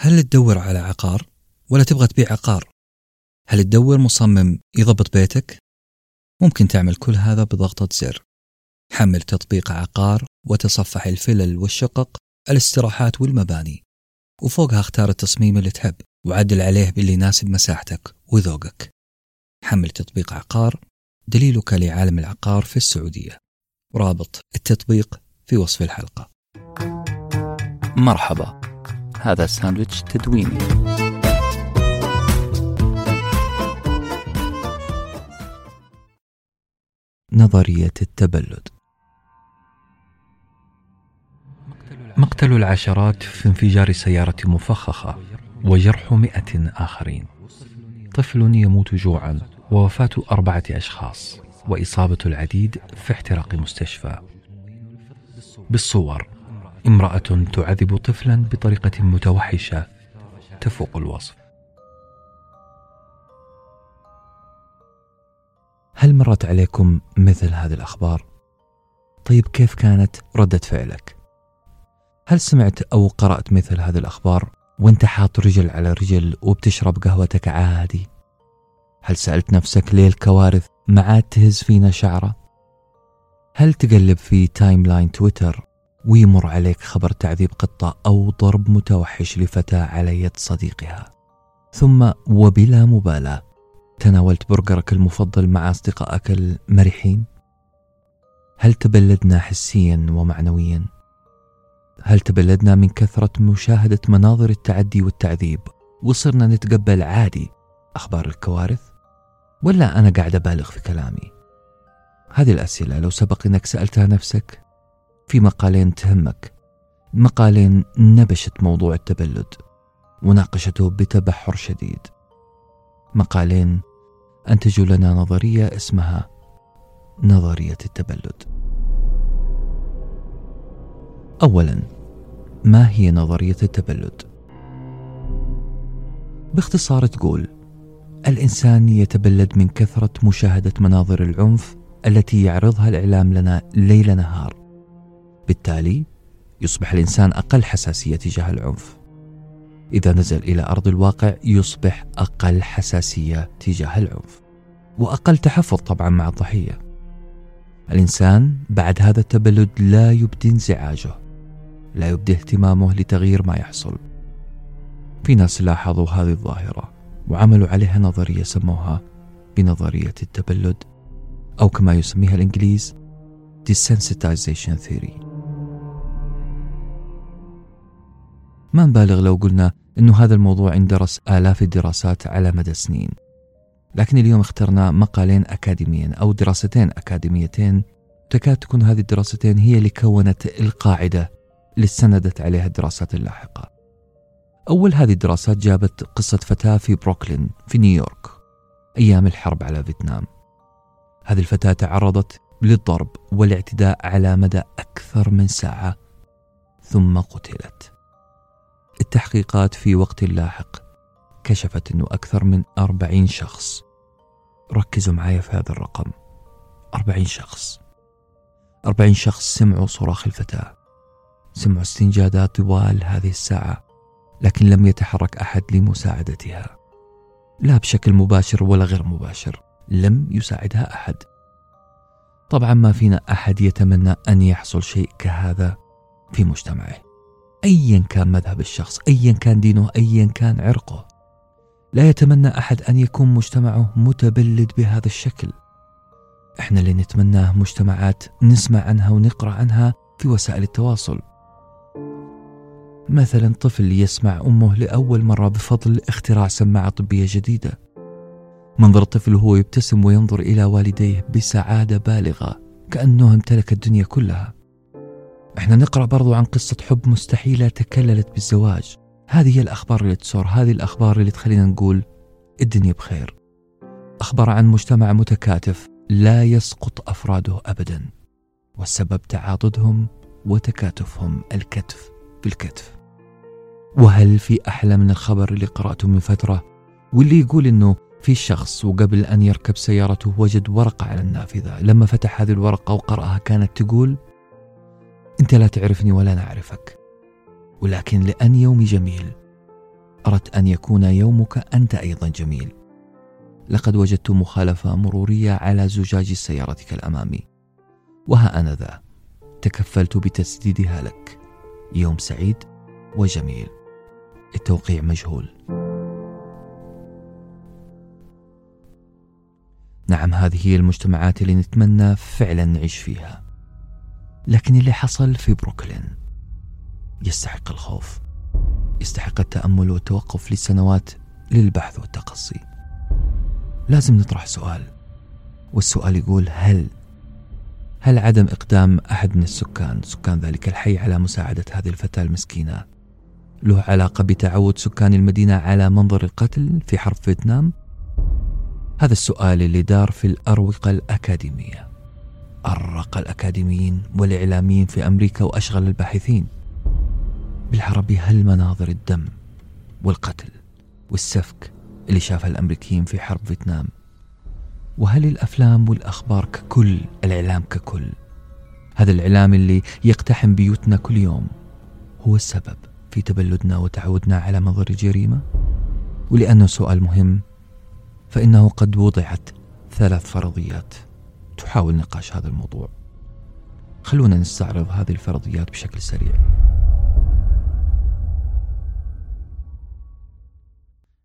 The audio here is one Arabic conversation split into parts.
هل تدور على عقار ولا تبغى تبيع عقار؟ هل تدور مصمم يضبط بيتك؟ ممكن تعمل كل هذا بضغطة زر. حمل تطبيق عقار وتصفح الفلل والشقق الاستراحات والمباني. وفوقها اختار التصميم اللي تحب وعدل عليه باللي يناسب مساحتك وذوقك. حمل تطبيق عقار دليلك لعالم العقار في السعودية. رابط التطبيق في وصف الحلقة. مرحبا. هذا ساندويتش تدويني. نظرية التبلد. مقتل العشرات في انفجار سيارة مفخخة وجرح مئة آخرين. طفل يموت جوعا ووفاة أربعة أشخاص وإصابة العديد في احتراق مستشفى. بالصور امرأة تعذب طفلا بطريقة متوحشة تفوق الوصف هل مرت عليكم مثل هذه الأخبار؟ طيب كيف كانت ردة فعلك؟ هل سمعت أو قرأت مثل هذه الأخبار وانت حاط رجل على رجل وبتشرب قهوتك عادي؟ هل سألت نفسك ليه الكوارث ما عاد تهز فينا شعرة؟ هل تقلب في timeline تويتر ويمر عليك خبر تعذيب قطة أو ضرب متوحش لفتاة على يد صديقها ثم وبلا مبالاة تناولت برجرك المفضل مع أصدقائك المرحين؟ هل تبلدنا حسيا ومعنويا؟ هل تبلدنا من كثرة مشاهدة مناظر التعدي والتعذيب وصرنا نتقبل عادي أخبار الكوارث؟ ولا أنا قاعد أبالغ في كلامي؟ هذه الأسئلة لو سبق أنك سألتها نفسك في مقالين تهمك. مقالين نبشت موضوع التبلد وناقشته بتبحر شديد. مقالين أنتجوا لنا نظرية اسمها نظرية التبلد. أولا ما هي نظرية التبلد؟ باختصار تقول الإنسان يتبلد من كثرة مشاهدة مناظر العنف التي يعرضها الإعلام لنا ليل نهار. بالتالي يصبح الإنسان أقل حساسية تجاه العنف. إذا نزل إلى أرض الواقع يصبح أقل حساسية تجاه العنف. وأقل تحفظ طبعا مع الضحية. الإنسان بعد هذا التبلد لا يبدي انزعاجه. لا يبدي اهتمامه لتغيير ما يحصل. في ناس لاحظوا هذه الظاهرة وعملوا عليها نظرية سموها بنظرية التبلد أو كما يسميها الإنجليز desensitization theory. ما نبالغ لو قلنا أنه هذا الموضوع اندرس آلاف الدراسات على مدى سنين. لكن اليوم اخترنا مقالين أكاديميين أو دراستين أكاديميتين. تكاد تكون هذه الدراستين هي اللي كونت القاعدة اللي استندت عليها الدراسات اللاحقة. أول هذه الدراسات جابت قصة فتاة في بروكلين في نيويورك أيام الحرب على فيتنام. هذه الفتاة تعرضت للضرب والاعتداء على مدى أكثر من ساعة ثم قتلت. التحقيقات في وقت لاحق. كشفت أنه أكثر من أربعين شخص. ركزوا معايا في هذا الرقم. أربعين شخص. أربعين شخص سمعوا صراخ الفتاة. سمعوا استنجادات طوال هذه الساعة لكن لم يتحرك أحد لمساعدتها. لا بشكل مباشر ولا غير مباشر. لم يساعدها أحد. طبعا ما فينا أحد يتمنى أن يحصل شيء كهذا في مجتمعه. ايا كان مذهب الشخص ايا كان دينه ايا كان عرقه. لا يتمنى أحد أن يكون مجتمعه متبلد بهذا الشكل. إحنا اللي نتمناه مجتمعات نسمع عنها ونقرأ عنها في وسائل التواصل. مثلا طفل يسمع أمه لأول مرة بفضل اختراع سماعة طبية جديدة. منظر الطفل وهو يبتسم وينظر إلى والديه بسعادة بالغة كأنه امتلك الدنيا كلها. إحنا نقرأ برضو عن قصة حب مستحيلة تكللت بالزواج. هذه هي الأخبار اللي تصور هذه الأخبار اللي تخلينا نقول الدنيا بخير. أخبار عن مجتمع متكاتف لا يسقط أفراده ابدا والسبب تعاضدهم وتكاتفهم الكتف بالكتف. وهل في أحلى من الخبر اللي قرأته من فترة واللي يقول إنه في شخص وقبل أن يركب سيارته وجد ورقة على النافذة لما فتح هذه الورقة وقرأها كانت تقول أنت لا تعرفني ولا أنا أعرفك ولكن لأن يومي جميل أردت أن يكون يومك أنت أيضا جميل. لقد وجدت مخالفة مرورية على زجاج سيارتك الأمامي. وها أنا ذا تكفلت بتسديدها لك. يوم سعيد وجميل. التوقيع مجهول. نعم هذه هي المجتمعات اللي نتمنى فعلا نعيش فيها. لكن اللي حصل في بروكلين. يستحق الخوف. يستحق التأمل والتوقف لسنوات للبحث والتقصي. لازم نطرح سؤال والسؤال يقول هل هل عدم إقدام أحد من السكان سكان ذلك الحي على مساعدة هذه الفتاة المسكينة له علاقة بتعود سكان المدينة على منظر القتل في حرب فيتنام؟ هذا السؤال اللي دار في الأروقة الأكاديمية. أرق الأكاديميين والإعلاميين في أمريكا وأشغل الباحثين. بالعربي هل مناظر الدم والقتل والسفك اللي شافها الأمريكيين في حرب فيتنام؟ وهل الأفلام والأخبار ككل الإعلام ككل هذا الإعلام اللي يقتحم بيوتنا كل يوم هو السبب في تبلدنا وتعودنا على منظر الجريمة ولأنه سؤال مهم فإنه قد وضعت ثلاث فرضيات. تحاول نقاش هذا الموضوع. خلونا نستعرض هذه الفرضيات بشكل سريع.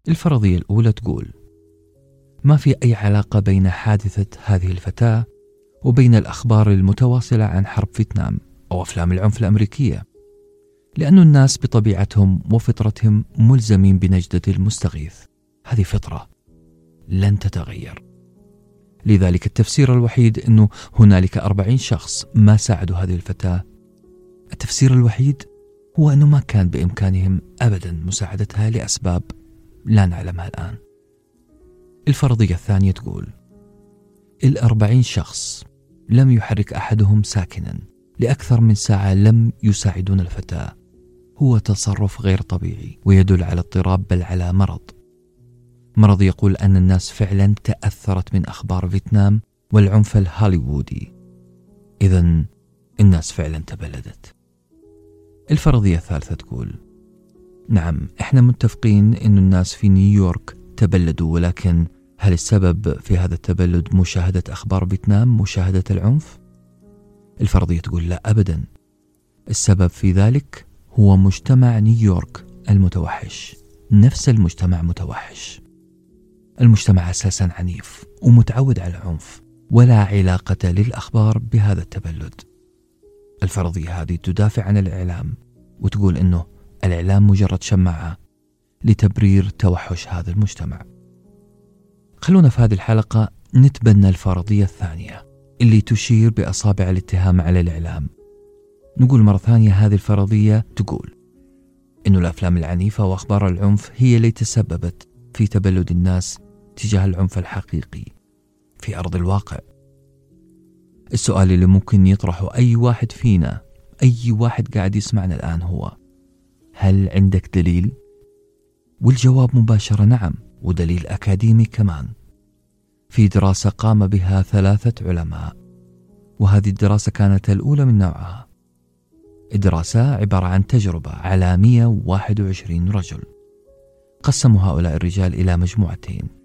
الفرضية الأولى تقول ما في أي علاقة بين حادثة هذه الفتاة وبين الأخبار المتواصلة عن حرب فيتنام أو أفلام العنف الأمريكية لأن الناس بطبيعتهم وفطرتهم ملزمين بنجدة المستغيث. هذه فطرة لن تتغير. لذلك التفسير الوحيد أنه هنالك أربعين شخص ما ساعدوا هذه الفتاة. التفسير الوحيد هو أنه ما كان بإمكانهم أبدا مساعدتها لأسباب لا نعلمها الآن. الفرضية الثانية تقول الأربعين شخص لم يحرك أحدهم ساكنا لأكثر من ساعة لم يساعدون الفتاة. هو تصرف غير طبيعي ويدل على اضطراب بل على مرض. مرض يقول أن الناس فعلا تأثرت من أخبار فيتنام والعنف الهوليوودي. إذا الناس فعلا تبلدت. الفرضية الثالثة تقول نعم إحنا متفقين أن الناس في نيويورك تبلدوا ولكن هل السبب في هذا التبلد مشاهدة أخبار فيتنام مشاهدة العنف؟ الفرضية تقول لا أبدا. السبب في ذلك هو مجتمع نيويورك المتوحش. نفس المجتمع متوحش. المجتمع أساسا عنيف ومتعود على العنف ولا علاقة للأخبار بهذا التبلد. الفرضية هذه تدافع عن الإعلام وتقول أنه الإعلام مجرد شماعة لتبرير توحش هذا المجتمع. خلونا في هذه الحلقة نتبنى الفرضية الثانية اللي تشير بأصابع الاتهام على الإعلام. نقول مرة ثانية هذه الفرضية تقول إنه الأفلام العنيفة وأخبار العنف هي اللي تسببت في تبلد الناس تجاه العنف الحقيقي في أرض الواقع. السؤال اللي ممكن يطرحه أي واحد فينا أي واحد قاعد يسمعنا الآن هو هل عندك دليل؟ والجواب مباشرة نعم ودليل أكاديمي كمان. في دراسة قام بها ثلاثة علماء وهذه الدراسة كانت الأولى من نوعها. الدراسة عبارة عن تجربة على 121 رجل. قسموا هؤلاء الرجال إلى مجموعتين.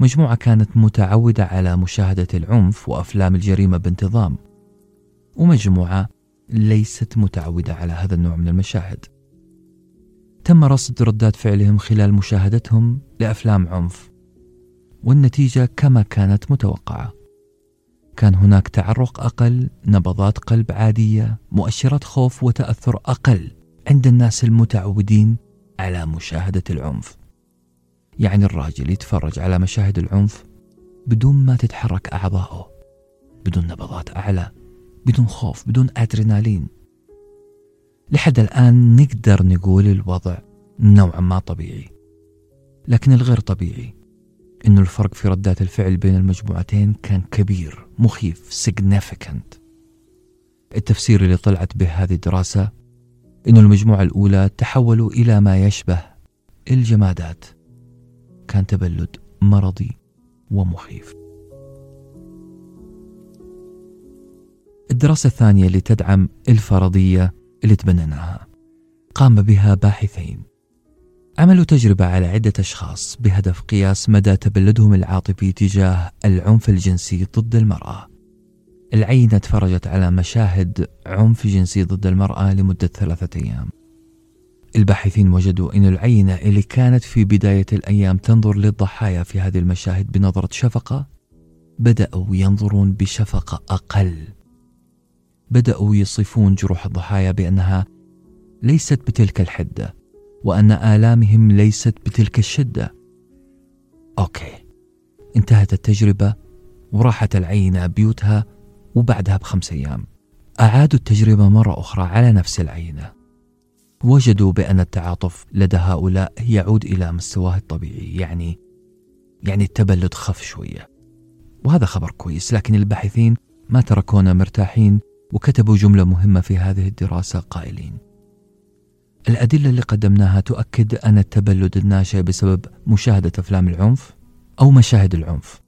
مجموعة كانت متعودة على مشاهدة العنف وأفلام الجريمة بانتظام ومجموعة ليست متعودة على هذا النوع من المشاهد. تم رصد ردات فعلهم خلال مشاهدتهم لأفلام عنف والنتيجة كما كانت متوقعة. كان هناك تعرق أقل نبضات قلب عادية مؤشرات خوف وتأثر أقل عند الناس المتعودين على مشاهدة العنف. يعني الراجل يتفرج على مشاهد العنف بدون ما تتحرك أعضاؤه بدون نبضات أعلى بدون خوف بدون أدرينالين. لحد الآن نقدر نقول الوضع نوعا ما طبيعي لكن الغير طبيعي إنه الفرق في ردات الفعل بين المجموعتين كان كبير مخيف significant. التفسير اللي طلعت به هذه الدراسة إنه المجموعة الأولى تحولوا إلى ما يشبه الجمادات. كان تبلد مرضي ومخيف الدراسة الثانية اللي تدعم الفرضية اللي تبنيناها قام بها باحثين عملوا تجربة على عدة أشخاص بهدف قياس مدى تبلدهم العاطفي تجاه العنف الجنسي ضد المرأة. العينة تفرجت على مشاهد عنف جنسي ضد المرأة لمدة ثلاثة أيام. الباحثين وجدوا أن العينة اللي كانت في بداية الأيام تنظر للضحايا في هذه المشاهد بنظرة شفقة بدأوا ينظرون بشفقة أقل. بدأوا يصفون جروح الضحايا بأنها ليست بتلك الحدة وأن آلامهم ليست بتلك الشدة. أوكي، انتهت التجربة وراحت العينة بيوتها وبعدها بخمس أيام أعادوا التجربة مرة أخرى على نفس العينة وجدوا بأن التعاطف لدى هؤلاء يعود إلى مستواه الطبيعي يعني يعني التبلد خف شوية. وهذا خبر كويس لكن الباحثين ما تركونا مرتاحين وكتبوا جملة مهمة في هذه الدراسة قائلين الأدلة اللي قدمناها تؤكد أن التبلد الناشئ بسبب مشاهدة أفلام العنف أو مشاهد العنف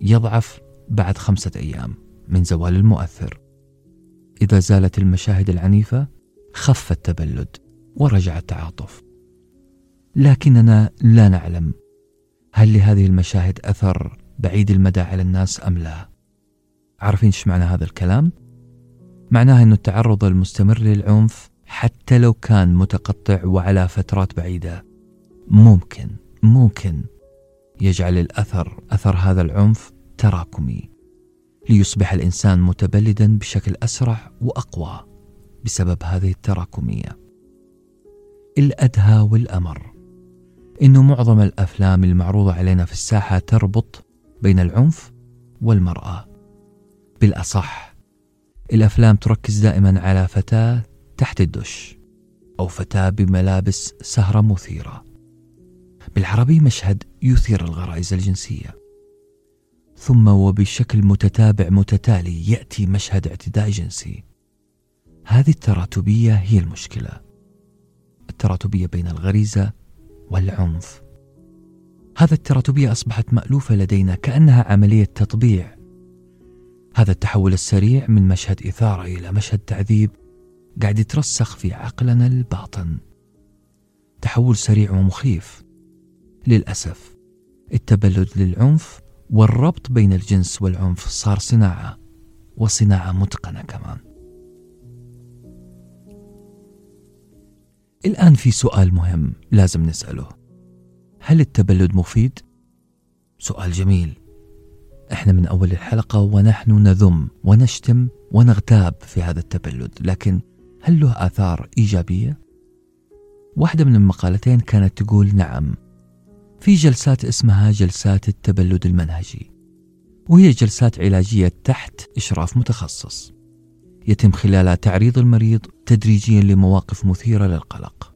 يضعف بعد خمسة أيام من زوال المؤثر. إذا زالت المشاهد العنيفة خف التبلد ورجع التعاطف. لكننا لا نعلم هل لهذه المشاهد أثر بعيد المدى على الناس أم لا. عارفين إيش معنى هذا الكلام؟ معناه أن التعرض المستمر للعنف حتى لو كان متقطع وعلى فترات بعيدة ممكن ممكن يجعل الأثر أثر هذا العنف تراكمي ليصبح الإنسان متبلدا بشكل أسرع وأقوى بسبب هذه التراكمية. الأدهى والأمر. إنه معظم الأفلام المعروضة علينا في الساحة تربط بين العنف والمرأة. بالأصح الأفلام تركز دائما على فتاة تحت الدش أو فتاة بملابس سهرة مثيرة. بالعربي مشهد يثير الغرائز الجنسية. ثم وبشكل متتابع متتالي يأتي مشهد اعتداء جنسي. هذه التراتبية هي المشكلة. التراتبية بين الغريزة والعنف. هذا التراتبية أصبحت مألوفة لدينا كأنها عملية تطبيع. هذا التحول السريع من مشهد إثارة إلى مشهد تعذيب قاعد يترسخ في عقلنا الباطن. تحول سريع ومخيف. للأسف التبلد للعنف والربط بين الجنس والعنف صار صناعة وصناعة متقنة كمان. الآن في سؤال مهم لازم نسأله هل التبلد مفيد؟ سؤال جميل إحنا من أول الحلقة ونحن نذم ونشتم ونغتاب في هذا التبلد لكن هل له آثار إيجابية؟ واحدة من المقالتين كانت تقول نعم في جلسات اسمها جلسات التبلد المنهجي وهي جلسات علاجية تحت إشراف متخصص يتم خلالها تعريض المريض تدريجيا لمواقف مثيرة للقلق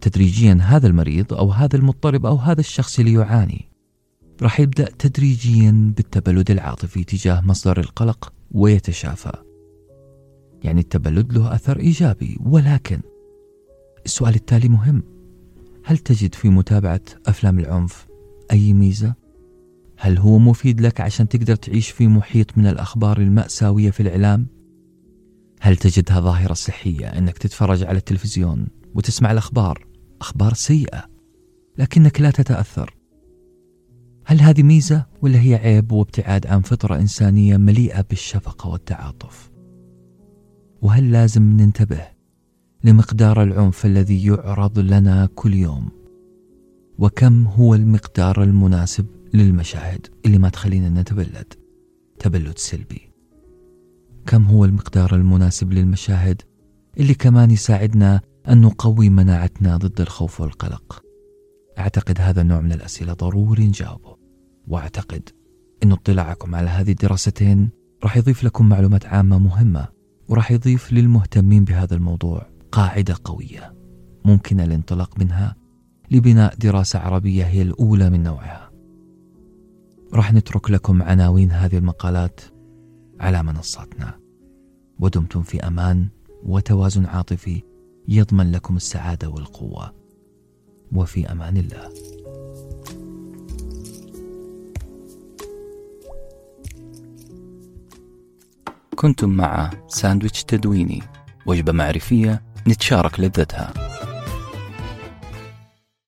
تدريجيا هذا المريض أو هذا المضطرب أو هذا الشخص اللي يعاني راح يبدأ تدريجيا بالتبلد العاطفي تجاه مصدر القلق ويتشافى يعني التبلد له أثر إيجابي ولكن السؤال التالي مهم هل تجد في متابعة أفلام العنف أي ميزة؟ هل هو مفيد لك عشان تقدر تعيش في محيط من الأخبار المأساوية في الإعلام؟ هل تجدها ظاهرة صحية أنك تتفرج على التلفزيون وتسمع الأخبار؟ أخبار سيئة لكنك لا تتأثر؟ هل هذه ميزة ولا هي عيب وابتعاد عن فطرة إنسانية مليئة بالشفقة والتعاطف؟ وهل لازم ننتبه لمقدار العنف الذي يعرض لنا كل يوم؟ وكم هو المقدار المناسب للمشاهد؟ اللي ما تخلينا نتبلد. تبلد سلبي. كم هو المقدار المناسب للمشاهد اللي كمان يساعدنا أن نقوي مناعتنا ضد الخوف والقلق أعتقد هذا النوع من الأسئلة ضروري نجاوبه وأعتقد أن اطلاعكم على هذه الدراستين راح يضيف لكم معلومات عامة مهمة وراح يضيف للمهتمين بهذا الموضوع قاعدة قوية ممكن الانطلاق منها لبناء دراسة عربية هي الأولى من نوعها. راح نترك لكم عناوين هذه المقالات على منصاتنا. ودمتم في أمان وتوازن عاطفي يضمن لكم السعادة والقوة. وفي أمان الله. كنتم مع ساندويتش تدويني وجبة معرفية نتشارك لذتها